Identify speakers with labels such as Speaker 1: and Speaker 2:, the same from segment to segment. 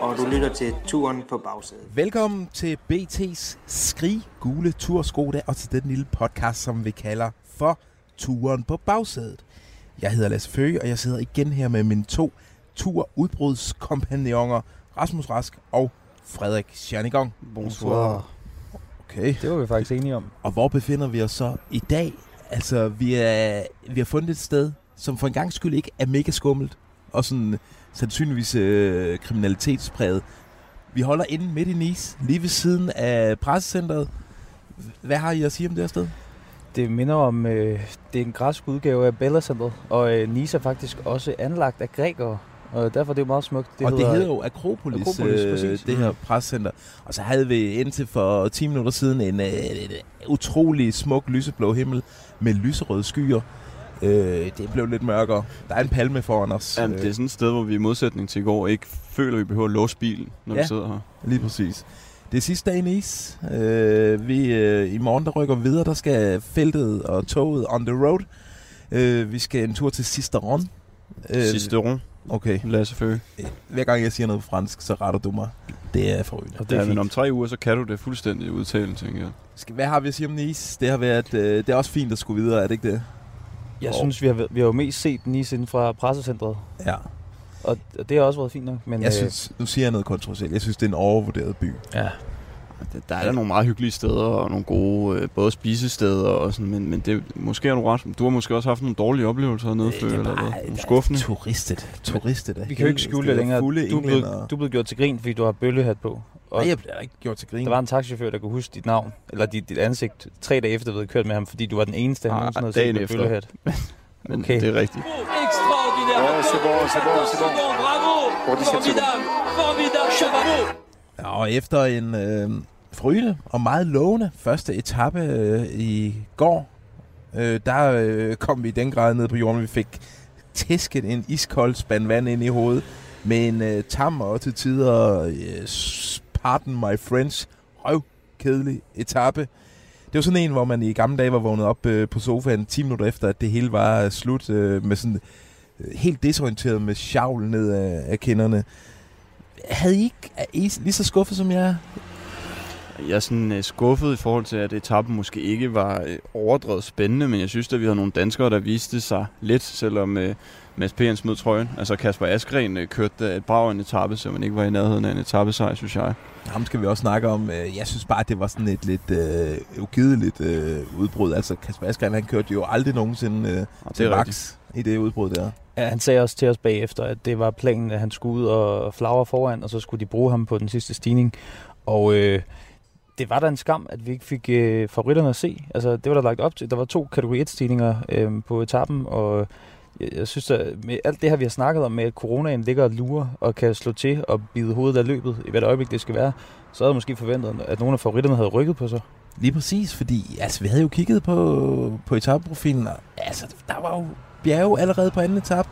Speaker 1: og du lytter til Turen på bagsædet.
Speaker 2: Velkommen til BT's Skrig Gule Turskoda og til den lille podcast, som vi kalder for Turen på bagsædet. Jeg hedder Lasse Føge, og jeg sidder igen her med mine to turudbrudskompagnoner, Rasmus Rask og Frederik Schernigong.
Speaker 3: Bonsoir.
Speaker 2: Okay.
Speaker 3: Det var vi faktisk enige om.
Speaker 2: Og hvor befinder vi os så i dag? Altså, vi, er, vi har fundet et sted, som for en gang skyld ikke er mega skummelt, og sådan sandsynligvis øh, kriminalitetspræget. Vi holder inde midt i Nice, lige ved siden af pressecenteret. Hvad har I at sige om det her sted?
Speaker 3: Det minder om, øh, det er en græsk udgave af Bella Center, og øh, Nice er faktisk også anlagt af grækere, og derfor er det jo meget smukt.
Speaker 2: Det og det hedder jo Akropolis,
Speaker 3: Akropolis,
Speaker 2: øh,
Speaker 3: præcis.
Speaker 2: det her pressecenter. Og så havde vi indtil for 10 minutter siden en, øh, en utrolig smuk lyseblå himmel med lyserøde skyer. Øh, det blev lidt mørkere. Der er en palme foran os.
Speaker 4: Jamen, det er sådan et sted, hvor vi i modsætning til i går ikke føler, at vi behøver at låse bilen, når
Speaker 2: Ja.
Speaker 4: vi sidder her.
Speaker 2: Lige præcis. Det er sidste dag i Nice. Øh, vi, øh, I morgen der rykker vi videre. Der skal feltet og toget on the road. Øh, vi skal en tur til Sisteron.
Speaker 4: Øh, Sidste rund,
Speaker 2: Okay.
Speaker 4: Lasse Føge.
Speaker 2: Hver gang jeg siger noget på fransk, så retter du mig. Det er forrygende.
Speaker 3: Og det er
Speaker 4: Ja, men om tre uger, så kan du det fuldstændig udtale, tænker jeg.
Speaker 2: Skal, hvad har vi at sige om Nice? Det har været, øh, det er også fint at skulle videre, er det ikke det?
Speaker 3: Jeg synes, vi har, vi har jo mest set Nice inden fra pressecentret,
Speaker 2: Ja.
Speaker 3: og og det har også været fint nok. Men,
Speaker 2: Jeg synes, nu siger jeg noget kontroversielt. Jeg synes, det er en overvurderet by.
Speaker 3: øh, ja,
Speaker 4: Der, der er der nogle meget hyggelige steder, og nogle gode, øh, både spisesteder og sådan, men, men det, måske er du ret. Du har måske også haft nogle dårlige oplevelser hernede før, eller hvad? Nogle skuffende.
Speaker 2: Turistet. Turistet.
Speaker 3: vi kan jo ikke skjule
Speaker 2: Det er
Speaker 3: længere.
Speaker 2: Fulde
Speaker 3: Du er, blevet,
Speaker 2: englændere.
Speaker 3: du er blevet gjort til grin, fordi du har bøllehat på. Og
Speaker 2: Nej, jeg bliver da ikke gjort til grin.
Speaker 3: der var en taxichauffør, der kunne huske dit navn, eller dit, dit ansigt, tre dage efter, du havde kørt med ham, fordi du var den eneste, han
Speaker 4: Ah,
Speaker 3: nogensinde havde set med
Speaker 4: efter.
Speaker 3: bøllehat.
Speaker 4: Men
Speaker 3: Okay.
Speaker 4: det er rigtigt.
Speaker 5: Extraordinaire.
Speaker 1: Ouais, c'est bon, c'est bon, c'est bon.
Speaker 5: Bravo.
Speaker 1: Pour 17
Speaker 5: Formidable. Formidable. Chapeau.
Speaker 2: Ja, og efter en øh, frygende og meget lovende første etape øh, i går, øh, der øh, kom vi i den grad ned på jorden. Vi fik tæsket en iskold spand vand ind i hovedet med en øh, tam og til tider, øh, pardon my friends, røv kedelig etape. Det var sådan en, hvor man i gamle dage var vågnet op øh, på sofaen 10 minutter efter, at det hele var slut øh, med sådan øh, helt desorienteret med sjavl ned af, af kinderne. Havde I ikke, er I lige så skuffet som jeg?
Speaker 4: Jeg er sådan uh, skuffet i forhold til, at etappen måske ikke var uh, overdrevet spændende, men jeg synes, at vi havde nogle danskere, der viste sig lidt, selvom uh, Mads P. smed trøjen. Altså Kasper Askren uh, kørte da et brag af en etape, så man ikke var i nærheden af en etappesejr, synes jeg.
Speaker 2: Ham skal vi også snakke om. Øh, Jeg synes bare, at det var sådan et lidt øh, ugideligt øh, udbrud. Altså, Kasper Askren, han kørte jo aldrig nogensinde øh,
Speaker 4: Og
Speaker 2: til
Speaker 4: det er rigtigt.
Speaker 2: I det udbrud der.
Speaker 3: Ja, han sagde også til os bagefter, at det var planen, at han skulle ud og flagre foran, og så skulle de bruge ham på den sidste stigning. Og øh, det var da en skam, at vi ikke fik øh, favoritterne at se. Altså, det var der lagt op til. Der var to kategori 1-stigninger øh, på etappen, og jeg, jeg synes, at med alt det her, vi har snakket om, med at coronaen ligger og lurer og kan slå til og bide hovedet af løbet, i hvert øjeblik det skal være, så havde jeg måske forventet, at nogle af favoritterne havde rykket på sig.
Speaker 2: Lige præcis, fordi altså, vi havde jo kigget på, på etapeprofilen, og altså, der var jo bjerge allerede på anden etape.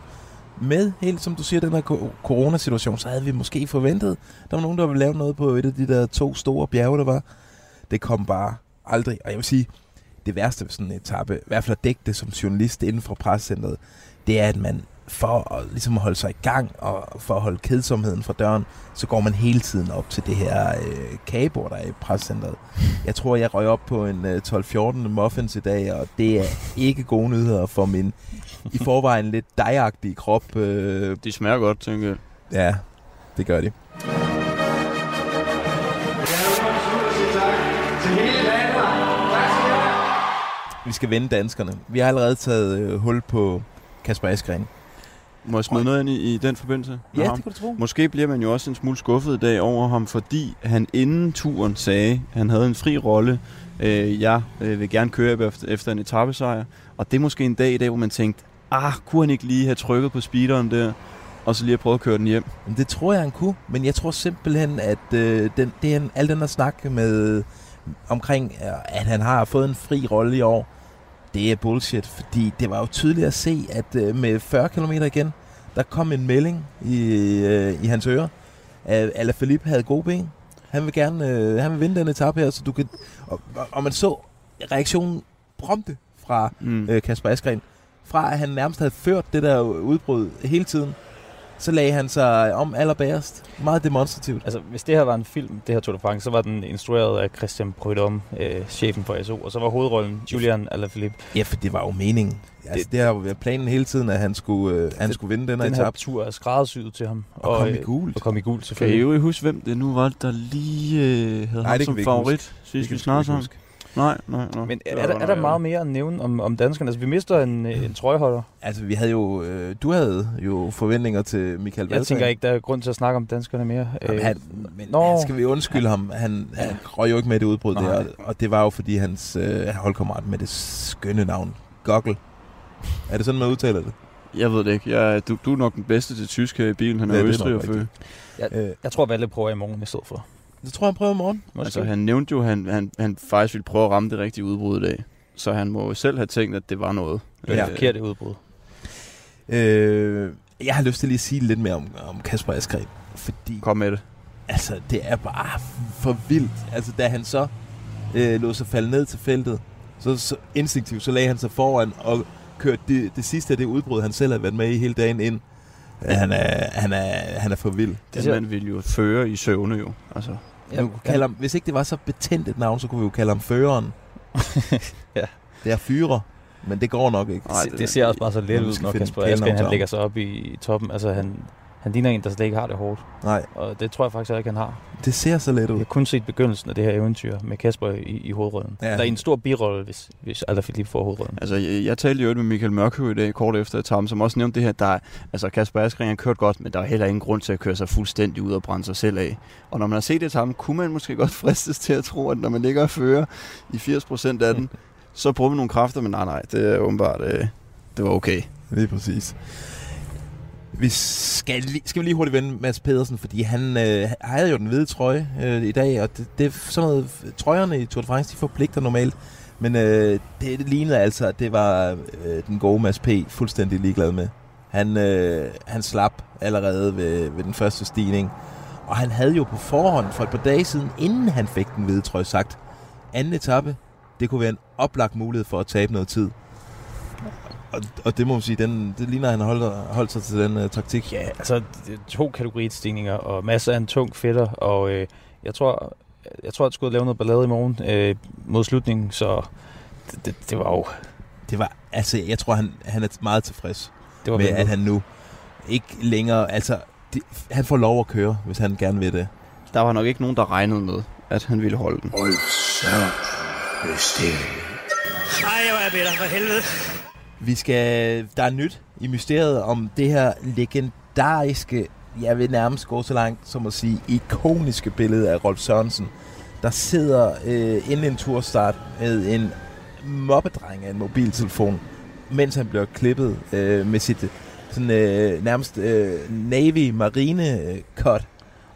Speaker 2: Med helt, som du siger, den her coronasituation, så havde vi måske forventet, der var nogen, der ville lave noget på et af de der to store bjerge, der var. Det kom bare aldrig. Og jeg vil sige, det værste ved sådan en etape, i hvert fald at dække det som journalist inden for pressecenteret, det er, at man for at, ligesom at holde sig i gang og for at holde kedsomheden fra døren, så går man hele tiden op til det her øh, kagebord, der er i pressecenteret. Jeg tror, jeg røg op på en øh, 12-14 muffins i dag, og det er ikke gode nyheder for min i forvejen lidt dejagtige krop. Øh,
Speaker 4: De smager godt, tænker jeg.
Speaker 2: ja, det gør de. Vi skal vende danskerne. Vi har allerede taget øh, hul på Kasper Askren.
Speaker 4: Må jeg smide noget ind i, i den forbindelse?
Speaker 2: Ja,
Speaker 4: ham?
Speaker 2: det kan du tro.
Speaker 4: Måske bliver man jo også en smule skuffet i dag over ham, fordi han inden turen sagde, at han havde en fri rolle. Øh, jeg øh, vil gerne køre efter, efter en etappesejr. Og det er måske en dag i dag, hvor man tænkte, ah, kunne han ikke lige have trykket på speederen der, og så lige have prøvet at køre den hjem?
Speaker 2: Men det tror jeg, han kunne. Men jeg tror simpelthen, at øh, den, det er en, al den at snakke med omkring, øh, at han har fået en fri rolle i år, det er bullshit. Fordi det var jo tydeligt at se, at øh, med 40 km igen, der kom en melding i, øh, i hans øre, at Alaphilippe havde gode ben. Han vil gerne øh, han vil vinde den etape her, så du kan... Og, og, og man så reaktionen prompte fra
Speaker 4: Mm.
Speaker 2: øh, Kasper Askren. Fra at han nærmest havde ført det der udbrud hele tiden, så lagde han sig om allerbærest. Meget demonstrativt.
Speaker 3: Altså, hvis det her var en film, det her Tour de France, så var den instrueret af Christian Prudhomme, øh, chefen for SO, og så var hovedrollen Julian Alaphilippe.
Speaker 2: Ja, for det var jo meningen. Altså, det, det har jo været planen hele tiden, at han skulle, øh, han
Speaker 3: Det-
Speaker 2: skulle vinde den her
Speaker 3: Den her tur er skræddersyet til ham.
Speaker 2: Og komme i
Speaker 3: øh,
Speaker 2: gult.
Speaker 3: Og komme i gul,
Speaker 4: Kan I
Speaker 3: selvfølgelig.
Speaker 4: jo huske, hvem det nu var, der lige øh, havde
Speaker 2: Nej,
Speaker 4: ham som
Speaker 2: vi ikke
Speaker 4: favorit,
Speaker 2: kan
Speaker 4: vi
Speaker 2: ikke
Speaker 4: sammen?
Speaker 2: huske.
Speaker 4: Nej, nej, nej.
Speaker 3: Men er
Speaker 4: var
Speaker 3: der, er der meget mere at nævne om, om danskerne? Altså, vi mister en, en trøjeholder.
Speaker 2: Altså, vi havde jo... Øh, du havde jo forventninger til Michael
Speaker 3: Jeg
Speaker 2: Valgren.
Speaker 3: tænker ikke, der er grund til at snakke om danskerne mere.
Speaker 2: Jamen,
Speaker 3: Øh,
Speaker 2: han, men
Speaker 3: Nå.
Speaker 2: han skal vi undskylde ham. Han, han røg jo ikke med det udbrud
Speaker 3: Nej.
Speaker 2: der, og det var jo fordi hans øh, holdkammerat med det skønne navn, Goggle. Er det sådan, man udtaler det?
Speaker 4: Jeg ved det ikke. Jeg, du, du er nok den bedste til tysk her i bilen. Han er
Speaker 2: Ja, er
Speaker 4: østrig
Speaker 2: rigtigt. Øh,
Speaker 3: Jeg tror, Valle prøver i morgen i stedet for.
Speaker 2: Det tror jeg, han prøver i morgen.
Speaker 3: Måske.
Speaker 4: Altså, han nævnte jo, at han, han, han faktisk ville prøve at ramme det rigtige udbrud i dag. Så han må jo selv have tænkt, at det var noget.
Speaker 3: det er
Speaker 2: ja.
Speaker 3: ja. forkert i udbrud.
Speaker 2: Øh, jeg har lyst til lige at sige lidt mere om, om Kasper Askren, fordi
Speaker 4: Kom med det.
Speaker 2: altså, det er bare for vildt. Altså, da han så øh, lå sig falde ned til feltet, så, så instinktivt, så lagde han sig foran og kørte det, det sidste af det udbrud, han selv har været med i hele dagen ind. Han er, han er, han er for vild.
Speaker 4: Den mand ville jo føre i søvne jo. Altså,
Speaker 2: Ja, kunne kalde ham, hvis ikke det var så betændt et navn, så kunne vi jo kalde ham føreren.
Speaker 3: Ja.
Speaker 2: Det er fyre, men det går nok ikke.
Speaker 4: Nej,
Speaker 3: det, det ser også bare så let ud, når Kasper
Speaker 2: til
Speaker 3: han lægger sig op i, i toppen. Altså, han, han ligner en, der slet ikke har det hårdt.
Speaker 2: Nej,
Speaker 3: Og det tror jeg faktisk ikke, han har.
Speaker 2: det ser så let
Speaker 3: Jeg
Speaker 2: ud.
Speaker 3: har kun set begyndelsen af det her eventyr med Kasper i, i hovedrollen.
Speaker 2: Ja.
Speaker 3: Der er en stor birolle, hvis, hvis Alaphilippe får hovedrollen.
Speaker 4: altså jeg, jeg talte jo med Michael Mørkøv i dag, kort efter etappen, som også nævnte det her, der er- altså Kasper Askren har kørt godt, men der er heller ingen grund til at køre sig fuldstændig ud og brænde sig selv af. Og når man har set etappen, kunne man måske godt fristes til at tro, at når man ligger og fører i 80% af den, så bruger vi nogle kræfter, men nej, nej, det er åbenbart, øh, det var okay.
Speaker 2: Lige præcis. Vi skal, lige, skal vi lige hurtigt vende Mads Pedersen, fordi han øh, havde jo den hvide trøje øh, i dag, og det, det er sådan noget, trøjerne i Tour de France, de forpligter normalt, men øh, det, det lignede altså, at det var øh, den gode Mads P. fuldstændig ligeglad med. Han, øh, han slap allerede ved, ved den første stigning, og han havde jo på forhånd for et par dage siden, inden han fik den hvide trøje, sagt, anden etape, det kunne være en oplagt mulighed for at tabe noget tid. Og, og det må man sige, den, det ligner, at han holdt, holdt sig til den uh, taktik.
Speaker 3: Ja, altså det to kategoristigninger, og masser af en tung fætter, og øh, jeg tror, jeg tror, at jeg skulle lave noget ballade i morgen øh, mod slutningen, så det, det, det var jo
Speaker 2: Det var, altså, jeg tror, han, han er meget tilfreds
Speaker 3: det var
Speaker 2: med, at han nu ikke længere, altså, det, han får lov at køre, hvis han gerne vil det.
Speaker 4: Der var nok ikke nogen, der regnede med, at han ville holde den.
Speaker 5: Ej, hvor er bitter for helvede.
Speaker 2: Vi skal, der er nyt i mysteriet om det her legendariske, jeg vil nærmest gå så langt som at sige, ikoniske billede af Rolf Sørensen, der sidder øh, inden en turstart med en mobbedreng af en mobiltelefon, mens han bliver klippet øh, med sit sådan, øh, nærmest øh, Navy Marine øh, cut.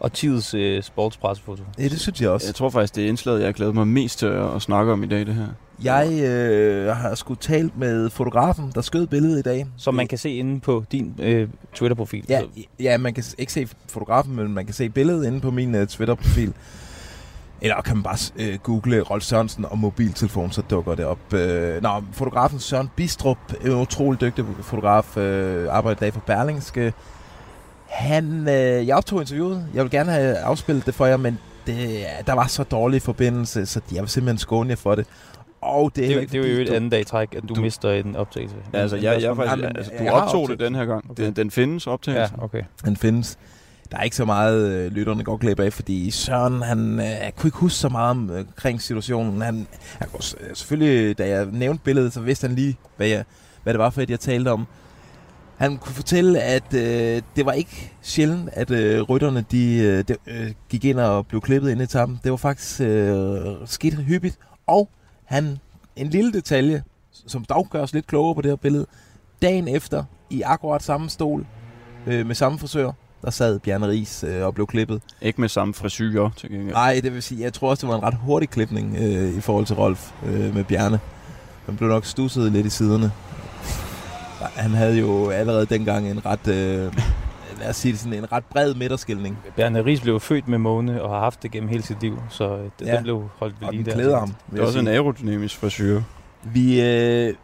Speaker 3: Og tidets øh, sportspressefoto.
Speaker 2: Ja, det synes jeg også.
Speaker 4: Jeg tror faktisk, det er indslaget, jeg har glædet mig mest til at snakke om i dag, det her.
Speaker 2: Jeg øh, har sgu talt med fotografen, der skød billedet i dag.
Speaker 3: Som man kan se inde på din øh, Twitter-profil.
Speaker 2: Ja, ja, man kan ikke se fotografen, men man kan se billedet inde på min uh, Twitter-profil. Eller kan man bare uh, google Rolf Sørensen og mobiltelefon, så dukker det op. Uh, nå, fotografen Søren Bistrup, en utrolig dygtig fotograf, uh, arbejder i dag for Berlingske. Han, uh, jeg optog interviewet. Jeg vil gerne have afspillet det for jer, men det, der var så dårlig forbindelse, så jeg vil simpelthen skåne jer for det. Og det er,
Speaker 3: det, jo-
Speaker 2: ikke
Speaker 3: det er jo et andet dag i træk, at du,
Speaker 2: du-
Speaker 3: mister en optagelse.
Speaker 4: Ja, altså, jeg, jeg, jeg,
Speaker 2: Jamen,
Speaker 4: faktisk, altså, du
Speaker 2: jeg
Speaker 4: optog det den her gang.
Speaker 3: Okay.
Speaker 4: Den, den findes optagelsen.
Speaker 3: Ja, okay.
Speaker 2: den findes. Der er ikke så meget, øh, lytterne går glip af, fordi Søren, han øh, kunne ikke huske så meget om, øh, omkring situationen. Han, han øh, selvfølgelig, da jeg nævnte billedet, så vidste han lige, hvad, jeg, hvad det var for et, jeg talte om. Han kunne fortælle, at øh, det var ikke sjældent, at øh, rytterne de, øh, de, øh, gik ind og blev klippet ind i etappen. Det var faktisk øh, skidt hyppigt. Og han, en lille detalje, som dog gør os lidt klogere på det her billede. Dagen efter, i akkurat samme stol, øh, med samme frisør, der sad Bjarne Ries øh, og blev klippet.
Speaker 4: Ikke med samme frisyrer til gengæld.
Speaker 2: Nej, det vil sige, jeg tror også, det var en ret hurtig klipning øh, i forhold til Rolf øh, med Bjarne. Han blev nok stusset lidt i siderne. Han havde jo allerede dengang en ret øh, lad os sige det sådan, en ret bred midterskilning.
Speaker 3: Bjarne Ries blev født med måne og har haft det gennem hele sit liv, så øh, det,
Speaker 2: Ja.
Speaker 3: den blev holdt ved
Speaker 2: Og
Speaker 3: lige
Speaker 2: den
Speaker 3: der.
Speaker 2: ham.
Speaker 4: Det er også en
Speaker 2: sige.
Speaker 4: aerodynamisk frisyr.
Speaker 2: Vi, øh,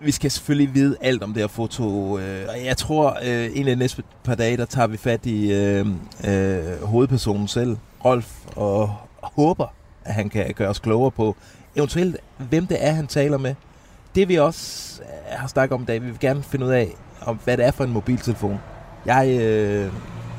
Speaker 2: vi skal selvfølgelig vide alt om det her foto. Øh, og jeg tror, øh, en af de næste par dage, der tager vi fat i øh, øh, hovedpersonen selv, Rolf, og håber, at han kan gøre os klogere på eventuelt, hvem det er, han taler med. Det vi også øh, har snakket om i dag, vi vil gerne finde ud af, om hvad det er for en mobiltelefon. Jeg, øh,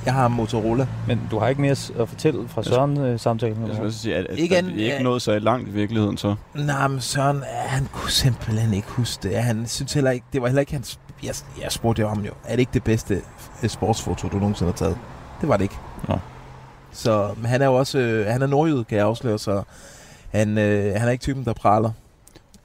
Speaker 2: jeg har en Motorola.
Speaker 3: Men du har ikke mere at fortælle fra Søren-samtalen?
Speaker 4: Jeg skal også sige, at, at
Speaker 2: Ikke
Speaker 4: er
Speaker 2: ja.
Speaker 4: ikke nået så langt i virkeligheden, så.
Speaker 2: Nej, men Søren, øh, han kunne simpelthen ikke huske det. Han synes heller ikke, det var heller ikke hans... Jeg, jeg spurgte jo ham jo, er det ikke det bedste øh, sportsfoto, du nogensinde har taget? Det var det ikke.
Speaker 4: Nå.
Speaker 2: Så men han er jo også, øh, han er nordjyd, kan jeg afsløre, så han, øh, han er ikke typen, der praler.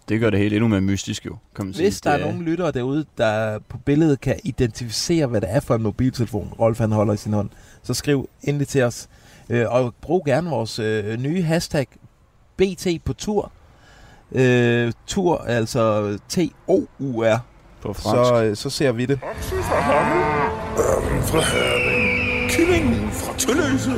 Speaker 4: Det gør det helt endnu mere mystisk jo, kan man sige.
Speaker 2: Hvis der er nogen lyttere derude, der på billedet kan identificere, hvad det er for en mobiltelefon, Rolf han holder i sin hånd, så skriv endelig til os. Øh, og brug gerne vores øh, nye hashtag BT på tur. Øh, tur, altså T-O-U-R.
Speaker 4: på fransk.
Speaker 2: Så, øh, så ser vi det.
Speaker 6: Kyllingen fra Tølløse.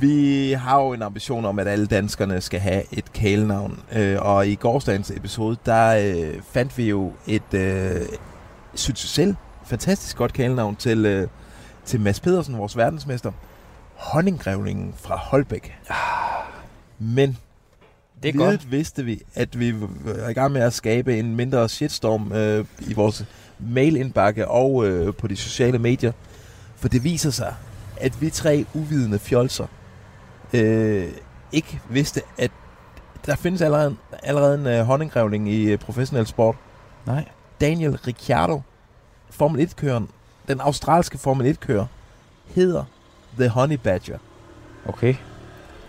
Speaker 2: Vi har jo en ambition om, at alle danskerne skal have et kælenavn. Øh, og i gårsdagens episode, der øh, fandt vi jo et, øh, synes jeg selv, fantastisk godt kælenavn til, øh, til Mads Pedersen, vores verdensmester. Honninggrævlingen fra Holbæk. Men
Speaker 3: Det er godt.
Speaker 2: vidste vi, at vi var i gang med at skabe en mindre shitstorm øh, i vores mailindbakke og øh, på de sociale medier. For det viser sig, at vi tre uvidende fjolser øh, ikke vidste, at der findes allerede, allerede en øh, honninggrævling i øh, professionel sport.
Speaker 3: Nej.
Speaker 2: Daniel Ricciardo, Formel 1-køren, den australske Formel 1-kører, hedder The Honey Badger.
Speaker 3: Okay.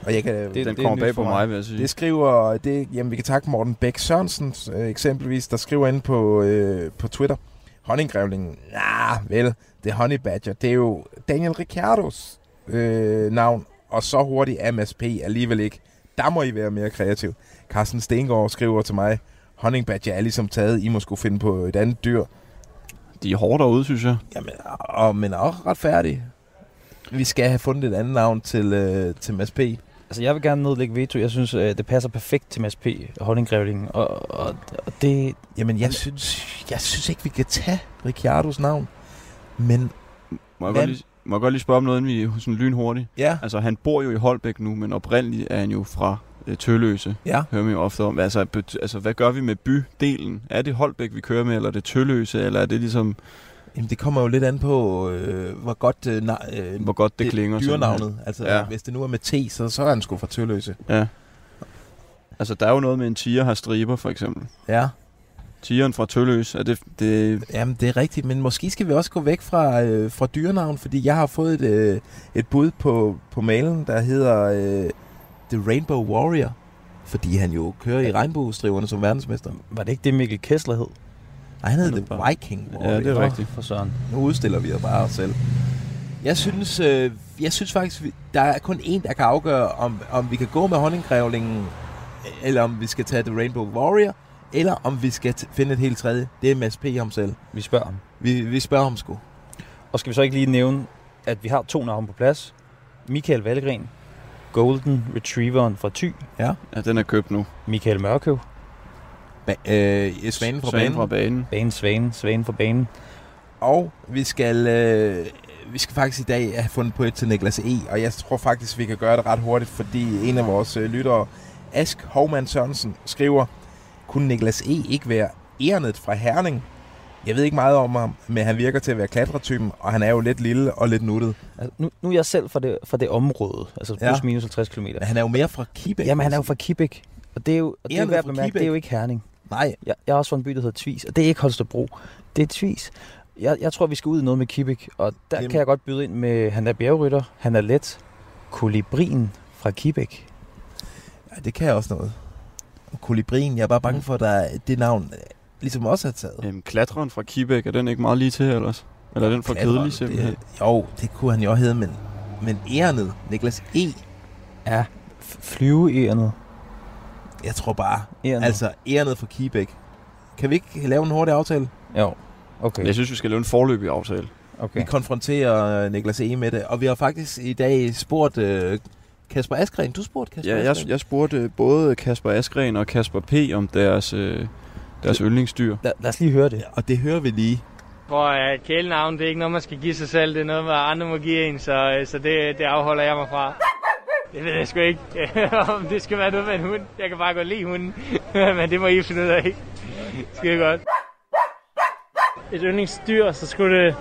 Speaker 2: Og jeg kan,
Speaker 3: Det-
Speaker 4: Den
Speaker 3: er
Speaker 4: kommer bag på
Speaker 3: mig.
Speaker 4: mig, vil jeg sige.
Speaker 2: Det skriver, det, jamen vi kan takke Morten Bæk Sørensen øh, eksempelvis, der skriver ind på, øh, på Twitter, Honninggrævlingen, nah, vel, det er Honey Badger, det er jo Daniel Ricciardos øh, navn, og så hurtigt er MSP alligevel ikke. Der må I være mere kreativ. Carsten Stengård skriver til mig, Honning Badger er ligesom taget, I må skulle finde på et andet dyr.
Speaker 4: De er hårde derude, synes jeg.
Speaker 2: Jamen, og, men også retfærdig. Vi skal have fundet et andet navn til, øh, til MSP.
Speaker 3: Altså, jeg vil gerne nedlægge veto. Jeg synes, øh, det passer perfekt til Mads P. Honninggrævlingen. Og, og, og det...
Speaker 2: Jamen, jeg synes, jeg synes ikke, vi kan tage Ricciardos navn. Men
Speaker 4: Må jeg,
Speaker 2: Hvad-
Speaker 4: lige, må jeg godt lige spørge om noget, inden vi sådan lynhurtigt?
Speaker 2: ja,
Speaker 4: Altså, han bor jo i Holbæk nu, men oprindeligt er han jo fra øh, Tølløse.
Speaker 2: ja.
Speaker 4: Hører man jo ofte om. Altså, altså, hvad gør vi med bydelen? Er det Holbæk, vi kører med, eller er det Tølløse, eller er det ligesom,
Speaker 2: Jamen, det kommer jo lidt an på, øh, hvor godt øh, øh,
Speaker 4: hvor godt det, klinger?
Speaker 2: dyrenavnet. Altså,
Speaker 4: ja.
Speaker 2: hvis det nu er med T, så, så er han sgu fra Tølløse.
Speaker 4: Ja. Altså, der er jo noget med en tiger har striber, for eksempel.
Speaker 2: Ja,
Speaker 4: Tigeren fra Tølløse, er det, det
Speaker 2: jamen det er rigtigt. Men måske skal vi også gå væk fra, øh, fra dyrenavn, fordi jeg har fået et, øh, et bud på, på mailen, der hedder øh, The Rainbow Warrior. Fordi han jo kører i regnbuestriverne som verdensmester.
Speaker 3: Var det ikke det, Mikkel Kessler hed?
Speaker 2: Nej, han
Speaker 4: er
Speaker 2: The
Speaker 4: bare-
Speaker 2: Viking Warrior.
Speaker 4: Ja, det er rigtigt.
Speaker 3: For Søren.
Speaker 2: Nu udstiller vi os bare os selv. Jeg synes, øh, jeg synes faktisk, der er kun én, der kan afgøre, om, om vi kan gå med honninggrævlingen, eller om vi skal tage The Rainbow Warrior, eller om vi skal t- finde et helt tredje. Det er Mads P. ham selv.
Speaker 3: Vi spørger ham.
Speaker 2: Vi, vi spørger ham sgu.
Speaker 3: Og skal vi så ikke lige nævne, at vi har to navne på plads. Michael Valgren, Golden Retrieveren fra Thy.
Speaker 4: ja, den er købt nu.
Speaker 3: Michael Mørkøv,
Speaker 2: Ba- øh, Svanen fra
Speaker 4: Svanen
Speaker 2: banen.
Speaker 4: fra banen.
Speaker 3: Bane Svane, Svane fra banen.
Speaker 2: Og vi skal, øh, vi skal faktisk i dag have fundet på et til Niklas E. Og jeg tror faktisk, vi kan gøre det ret hurtigt, fordi en af vores øh, lyttere, Ask Hovman Sørensen, skriver, kunne Niklas E. ikke være Ernet fra Herning? Jeg ved ikke meget om ham, men han virker til at være klatretypen, og han er jo lidt lille og lidt nuttet.
Speaker 3: Altså, nu, nu er jeg selv fra det, fra det område, altså plus
Speaker 2: Ja.
Speaker 3: minus 50 km.
Speaker 2: Men han er jo mere fra Kibæk.
Speaker 3: Jamen, han er jo fra Kibæk. Og det er jo og det er værd bemærke, det er jo ikke Herning.
Speaker 2: Nej,
Speaker 3: Jeg, jeg er også fra en by, der hedder Tvis, og det er ikke Holstebro. Det er Tvis. Jeg, jeg tror, vi skal ud i noget med Kibæk, og der
Speaker 2: Jamen.
Speaker 3: kan jeg godt byde ind med, han er bjergrytter, han er let, kolibrien fra Kibæk.
Speaker 2: ja, det kan også noget. Og Kolibrien, jeg er bare bange for, at der, det navn øh, ligesom også er taget.
Speaker 4: Øhm, klatreren fra Kibæk, er den ikke meget lige til ellers? Eller er den for
Speaker 2: Klatreren,
Speaker 4: kedelig simpelthen?
Speaker 2: Det, jo, det kunne han jo hedde, men, men Ernet, Niklas E.,
Speaker 3: Ja, f- flyveærnet.
Speaker 2: jeg tror bare,
Speaker 3: Ærnet.
Speaker 2: Altså, Ernet fra Kibæk. Kan vi ikke lave en hurtig aftale?
Speaker 3: Jo, okay.
Speaker 4: Jeg synes, vi skal lave en forløbig aftale.
Speaker 2: Vi konfronterer øh, Niklas E. med det, og vi har faktisk i dag spurgt øh, Kasper Askren. Du spurgte Kasper
Speaker 4: Ja, jeg,
Speaker 2: Askren.
Speaker 4: jeg spurgte øh, både Kasper Askren og Kasper P. om deres, øh, deres yndlingsdyr.
Speaker 3: Lad, lad os lige høre det.
Speaker 2: Og det hører vi lige.
Speaker 7: Hvor uh, kælenavn, det er ikke noget, man skal give sig selv. Det er noget, hvad andre må give en, så, øh, så det, det afholder jeg mig fra. Det ved jeg sgu ikke, om det skal være noget med en hund. Jeg kan bare godt lide hunden, men det må I finde ud af. Skide godt. Et yndlingsdyr, så skulle det...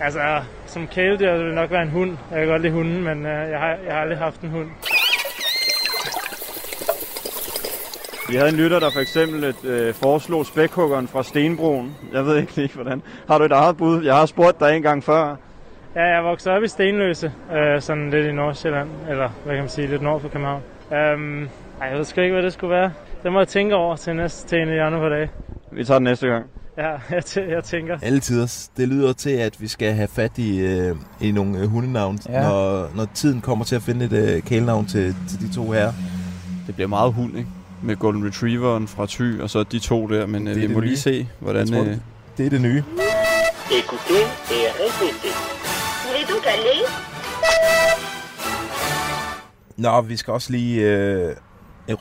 Speaker 7: Altså, som kæledyr det vil nok være en hund. Jeg kan godt lide hunden, men uh, jeg, har, jeg har aldrig haft en hund.
Speaker 4: Vi havde en lytter, der for eksempel et, øh, foreslog spækhuggeren fra Stenbroen. Jeg ved ikke lige, hvordan. Har du et eget bud? Jeg har spurgt dig en gang før.
Speaker 7: Ja, jeg vokset op i Stenløse, øh, sådan lidt i Nordsjælland, eller hvad kan man sige, lidt nord for København. Øhm, ej, jeg ved sgu ikke, hvad det skulle være. Det må jeg tænke over til næste til en af de andre par dage.
Speaker 4: Vi tager den næste gang.
Speaker 7: Ja, jeg, tæ- jeg tænker.
Speaker 2: Alle tiders. Det lyder til, at vi skal have fat i, øh, i nogle øh, hundenavn,
Speaker 3: Ja.
Speaker 2: når, når tiden kommer til at finde et øh, kælenavn til, til de to her.
Speaker 4: Det bliver meget hund, ikke? Med Golden Retrieveren fra Thy, og så de to der. Men øh,
Speaker 2: Det
Speaker 4: vi må lige
Speaker 2: nye.
Speaker 4: se, hvordan...
Speaker 2: Jeg tror,
Speaker 4: øh,
Speaker 2: Det er det nye.
Speaker 8: Écoutez et répétez. Vous voulez donc aller
Speaker 2: Nå, vi skal også lige øh,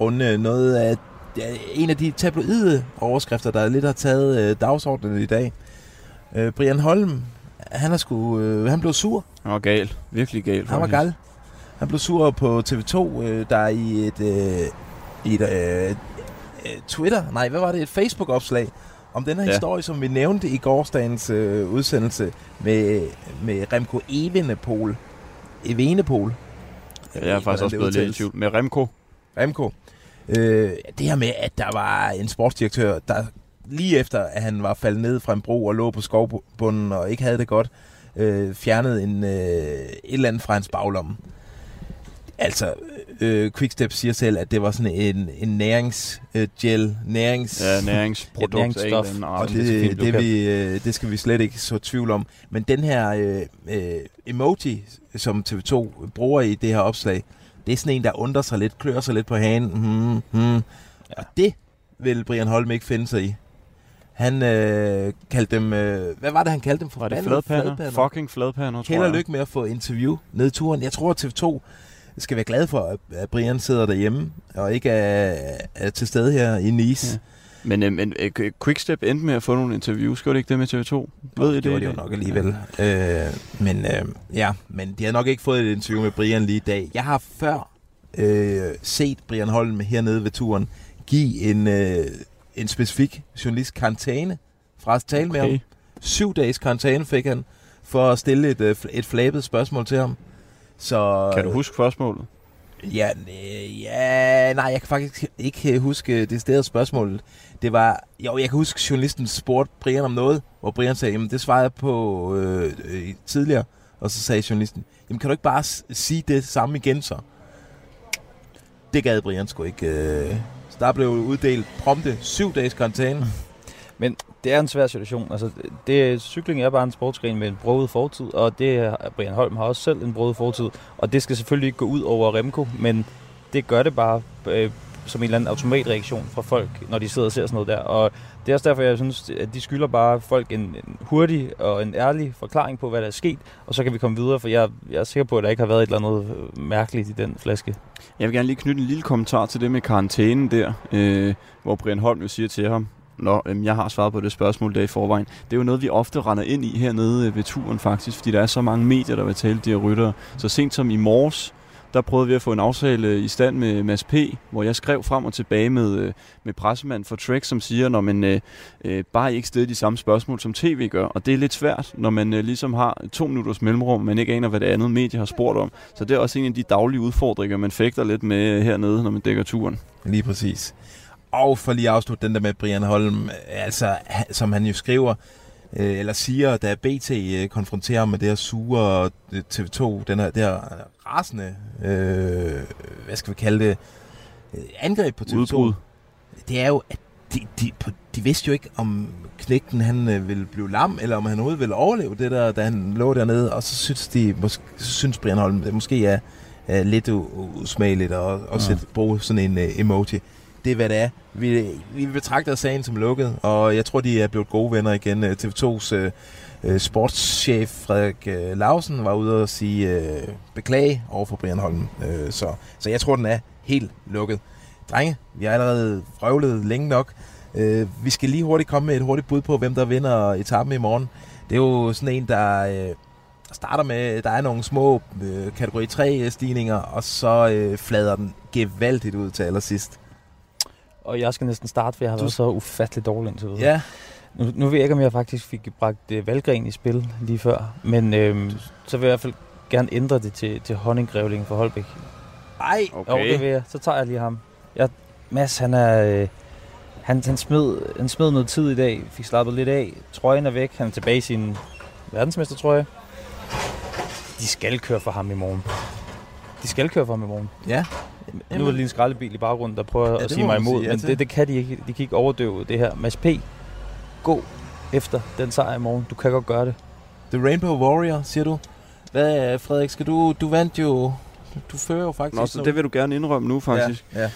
Speaker 2: runde noget af ja, en af de tabloide overskrifter, der lidt har taget øh, dagsordenen i dag. Øh, Brian Holm, han, er sgu, øh, han blev sur.
Speaker 4: Han var gal. Virkelig gal.
Speaker 2: Han var gal. Han blev sur på TV2, øh, der i et, øh, i et øh, øh, Twitter, nej, hvad var det, et Facebook-opslag, om den her
Speaker 4: Ja.
Speaker 2: ja. historie, som vi nævnte i gårsdagens øh, udsendelse med, med Remco Evenepoel. Evenepoel.
Speaker 4: Jeg er faktisk også
Speaker 2: det
Speaker 4: blevet lidt i tvivl. Med Remco.
Speaker 2: Remco. Øh, det her med, at der var en sportsdirektør, der lige efter, at han var faldet ned fra en bro og lå på skovbunden og ikke havde det godt, øh, fjernede en, øh, et eller andet fra hans baglomme. Altså, øh, Quickstep siger selv, at det var sådan en, en næringsgel, nærings...
Speaker 4: Ja, næringsprodukt af
Speaker 3: næringsstof.
Speaker 2: og
Speaker 4: art.
Speaker 3: det
Speaker 2: det, vi, øh, det skal vi slet ikke så tvivl om. Men den her øh, øh, emoji, som TV2 bruger i det her opslag, det er sådan en, der undrer sig lidt, klør sig lidt på hagen. Hmm, hmm. Ja. Og det vil Brian Holm ikke finde sig i. Han øh, kaldte dem... Øh, hvad var det, han kaldte dem for?
Speaker 4: Var det
Speaker 2: Ballede
Speaker 4: fladpander? Fucking fladpander, tror
Speaker 2: Held og
Speaker 4: jeg.
Speaker 2: lykke med at få interview ned turen. Jeg tror, at TV2 skal være glad for, at- at Brian sidder derhjemme og ikke er, er til stede her i Nice.
Speaker 4: Ja. Men, øh, men øh, Quickstep endte med at få nogle interviews. Skal det ikke det med TV2? Ved I det?
Speaker 2: det gjorde
Speaker 4: i
Speaker 2: de jo nok alligevel. Øh, men øh, ja, men de har nok ikke fået et interview med Brian lige i dag. Jeg har før øh, set Brian Holm hernede ved turen give en, øh, en specifik journalist karantæne fra at tale okay. med ham. Syv dages karantæne fik han for at stille et, øh, et flabet spørgsmål til ham. Så,
Speaker 4: Kan du huske spørgsmålet?
Speaker 2: Ja, øh, ja, nej, jeg kan faktisk ikke huske det stedet spørgsmål. Det var, jo, jeg kan huske, journalisten spurgte Brian om noget, hvor Brian sagde, jamen det svarede jeg på øh, øh, tidligere. Og så sagde journalisten, jamen kan du ikke bare s- sige det samme igen så? Det gad Brian sgu ikke. Øh. Så der blev uddelt prompte syv dages karantæne.
Speaker 3: Men det er en svær situation. Altså, det, cykling er bare en sportsgren med en broget fortid, og det Brian Holm har også selv en broget fortid. Og det skal selvfølgelig ikke gå ud over Remco, men det gør det bare øh, som en eller anden automatreaktion fra folk, når de sidder og ser sådan noget der. Og det er også derfor, jeg synes, at de skylder bare folk en, en hurtig og en ærlig forklaring på, hvad der er sket, og så kan vi komme videre, for jeg, jeg er sikker på, at der ikke har været et eller andet øh, mærkeligt i den flaske.
Speaker 4: Jeg vil gerne lige knytte en lille kommentar til det med karantænen der, øh, hvor Brian Holm jo siger til ham, Nå, øhm, jeg har svaret på det spørgsmål der i forvejen. Det er jo noget, vi ofte render ind i hernede øh, ved turen faktisk, fordi der er så mange medier, der vil tale de her ryttere. Så sent som i morges, der prøvede vi at få en aftale øh, i stand med Mads P., hvor jeg skrev frem og tilbage med, øh, med pressemand for Trek, som siger, når man øh, øh, bare ikke steder de samme spørgsmål, som tv gør. Og det er lidt svært, når man øh, ligesom har to minutters mellemrum, men ikke aner, hvad det andet medie har spurgt om. Så det er også en af de daglige udfordringer, man fægter lidt med øh, hernede, når man dækker turen.
Speaker 2: Lige præcis. Og for lige at afslutte den der med Brian Holm, øh, altså, som han jo skriver, øh, eller siger, da BT øh, konfronterer ham med det her sure øh, TV2, den her, det her rasende, øh, hvad skal vi kalde det, øh, angreb på TV2.
Speaker 4: Udbrud.
Speaker 2: Det er jo, at de, de, de vidste jo ikke, om knægten han øh, ville blive lam, eller om han overhovedet ville overleve det der, da han lå dernede. Og så synes, de, måske, så synes Brian Holm, det måske er, er lidt usmageligt at, at
Speaker 4: Ja.
Speaker 2: sætte, bruge sådan en uh, emoji. Det er, hvad det er. Vi, vi betragter sagen som lukket, og jeg tror, de er blevet gode venner igen. Øh, TV2's øh, øh, sportschef Frederik øh, Lausen var ude og sige øh, beklage over for Brian Holm. Øh, så, så jeg tror, den er helt lukket. Drenge, vi har allerede frøvlet længe nok. Øh, vi skal lige hurtigt komme med et hurtigt bud på, hvem der vinder etappen i morgen. Det er jo sådan en, der øh, starter med, der er nogle små øh, kategori 3 stigninger, og så øh, flader den gevaldigt ud til allersidst.
Speaker 3: Og jeg skal næsten starte, for jeg har
Speaker 2: Du-
Speaker 3: været så ufattelig dårlig indtil videre.
Speaker 2: Ja,
Speaker 3: Nu, nu ved jeg ikke, om jeg faktisk fik bragt øh, Valgren i spil lige før, men øh, så vil jeg i hvert fald gerne ændre det til, til honninggrævlingen for Holbæk.
Speaker 2: ej,
Speaker 3: Okay. Jo, det vil jeg. Så tager jeg lige ham. Jeg, Mads, han er... Øh, han, han, smed, han smed noget tid i dag, fik slappet lidt af. Trøjen er væk, han er tilbage i sin verdensmestertrøje. De skal køre for ham i morgen. De skal køre for ham i morgen.
Speaker 2: ja.
Speaker 3: Nu er der lige en skraldebil i baggrunden, der prøver
Speaker 2: Ja,
Speaker 3: at sige mig imod,
Speaker 2: sige ja
Speaker 3: men
Speaker 2: til.
Speaker 3: det, det kan de ikke. De kan ikke overdøve det her. Mads P., gå efter den sejr i morgen. Du kan godt gøre det.
Speaker 2: The Rainbow Warrior, siger du. Hvad, Frederik, skal du... Du vandt jo... Du fører jo faktisk...
Speaker 4: Nå, så det vil du gerne indrømme nu, faktisk.
Speaker 2: Ja, ja.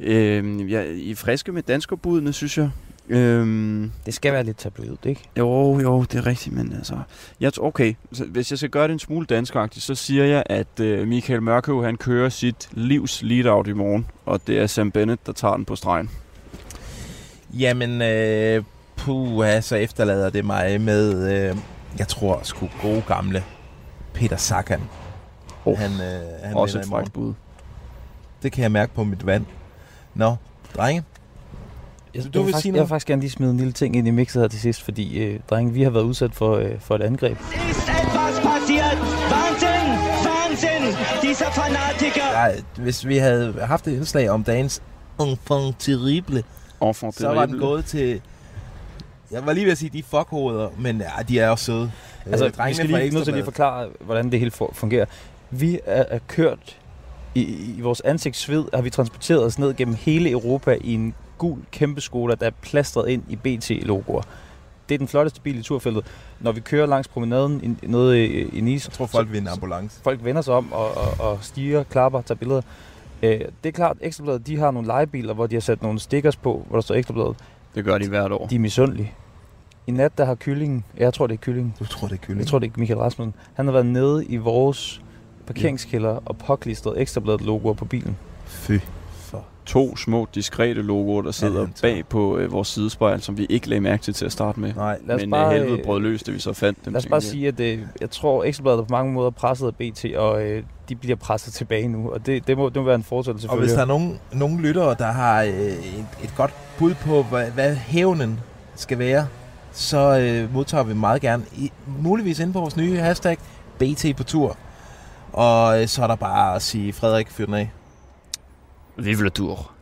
Speaker 4: Øhm, ja, I er friske med danskerbudene, synes jeg. Øhm,
Speaker 3: Det skal være lidt tabloid, ikke?
Speaker 4: jo, jo, det er rigtigt, men altså... Jeg, tror- okay, så hvis jeg skal gøre det en smule danskagtigt, så siger jeg, at øh, Michael Mørkøv, han kører sit livs lead-out i morgen, og det er Sam Bennett, der tager den på stregen.
Speaker 2: Jamen, øh, puha, så efterlader det mig med... Øh, jeg tror sgu gode gamle Peter Sagan.
Speaker 4: Oh,
Speaker 2: han, øh, han
Speaker 4: Også et frækt bud.
Speaker 2: Det kan jeg mærke på mit vand. Nå, drenge.
Speaker 3: Jeg,
Speaker 2: Du
Speaker 3: jeg,
Speaker 2: vil
Speaker 3: faktisk,
Speaker 2: sige
Speaker 3: jeg vil faktisk gerne lige smide en lille ting ind i mixet her til sidst, fordi øh, drenge, vi har været udsat for, øh, for et angreb.
Speaker 5: Dieser Fanatiker!
Speaker 2: Der, hvis vi havde haft et indslag om dagens enfant terrible,
Speaker 4: Enfant
Speaker 2: så var den
Speaker 4: terrible.
Speaker 2: gået til... Jeg var lige ved at sige, de er fuckhoveder, men ja, de er også søde.
Speaker 3: Altså,
Speaker 2: Øh,
Speaker 3: vi skal lige, nødt til at lige forklare, hvordan det hele fu- fungerer. Vi er, er kørt i, i vores ansigtssved, har vi transporteret os ned gennem hele Europa i en gul kæmpe Skoda, der er plastret ind i BT-logoer. Det er den flotteste bil i turfeltet. Når vi kører langs promenaden i, nede i, i Nice,
Speaker 2: Jeg tror, folk vil en ambulance.
Speaker 3: folk vender sig om og, og, og stiger, klapper, tager billeder. Øh, det er klart, Ekstrabladet, de har nogle legebiler, hvor de har sat nogle stickers på, hvor der står Ekstrabladet.
Speaker 4: Det gør de hvert år.
Speaker 3: De er misundelige. I nat, der har kyllingen, jeg tror det er kyllingen,
Speaker 2: Du tror, det er kylling?
Speaker 3: jeg tror det er Michael Rasmussen, han har været nede i vores parkeringskælder og påklistret Ekstrabladet logoer på bilen.
Speaker 2: Fy.
Speaker 4: To små, diskrete logoer, der sidder
Speaker 2: tager.
Speaker 4: bag på øh, vores sidespejl, som vi ikke lagde mærke til til at starte med.
Speaker 2: Nej,
Speaker 3: Lad os
Speaker 4: Men
Speaker 3: bare,
Speaker 4: bare, helvede
Speaker 3: øh,
Speaker 4: brød løs, da vi så fandt dem.
Speaker 3: Lad os bare sige, at øh, jeg tror, Ekstrabladet er på mange måder presset af BT, og øh, de bliver presset tilbage nu. Og det, det, må, det må være en fortsættelse
Speaker 2: Og hvis der er nogen, nogen lyttere, der har øh, et, et godt bud på, hvad, hvad hævnen skal være, så øh, modtager vi meget gerne, i, muligvis inde på vores nye hashtag, BT på tur. Og øh, så er der bare at sige, Frederik, fyr den af.
Speaker 4: Vive le tour.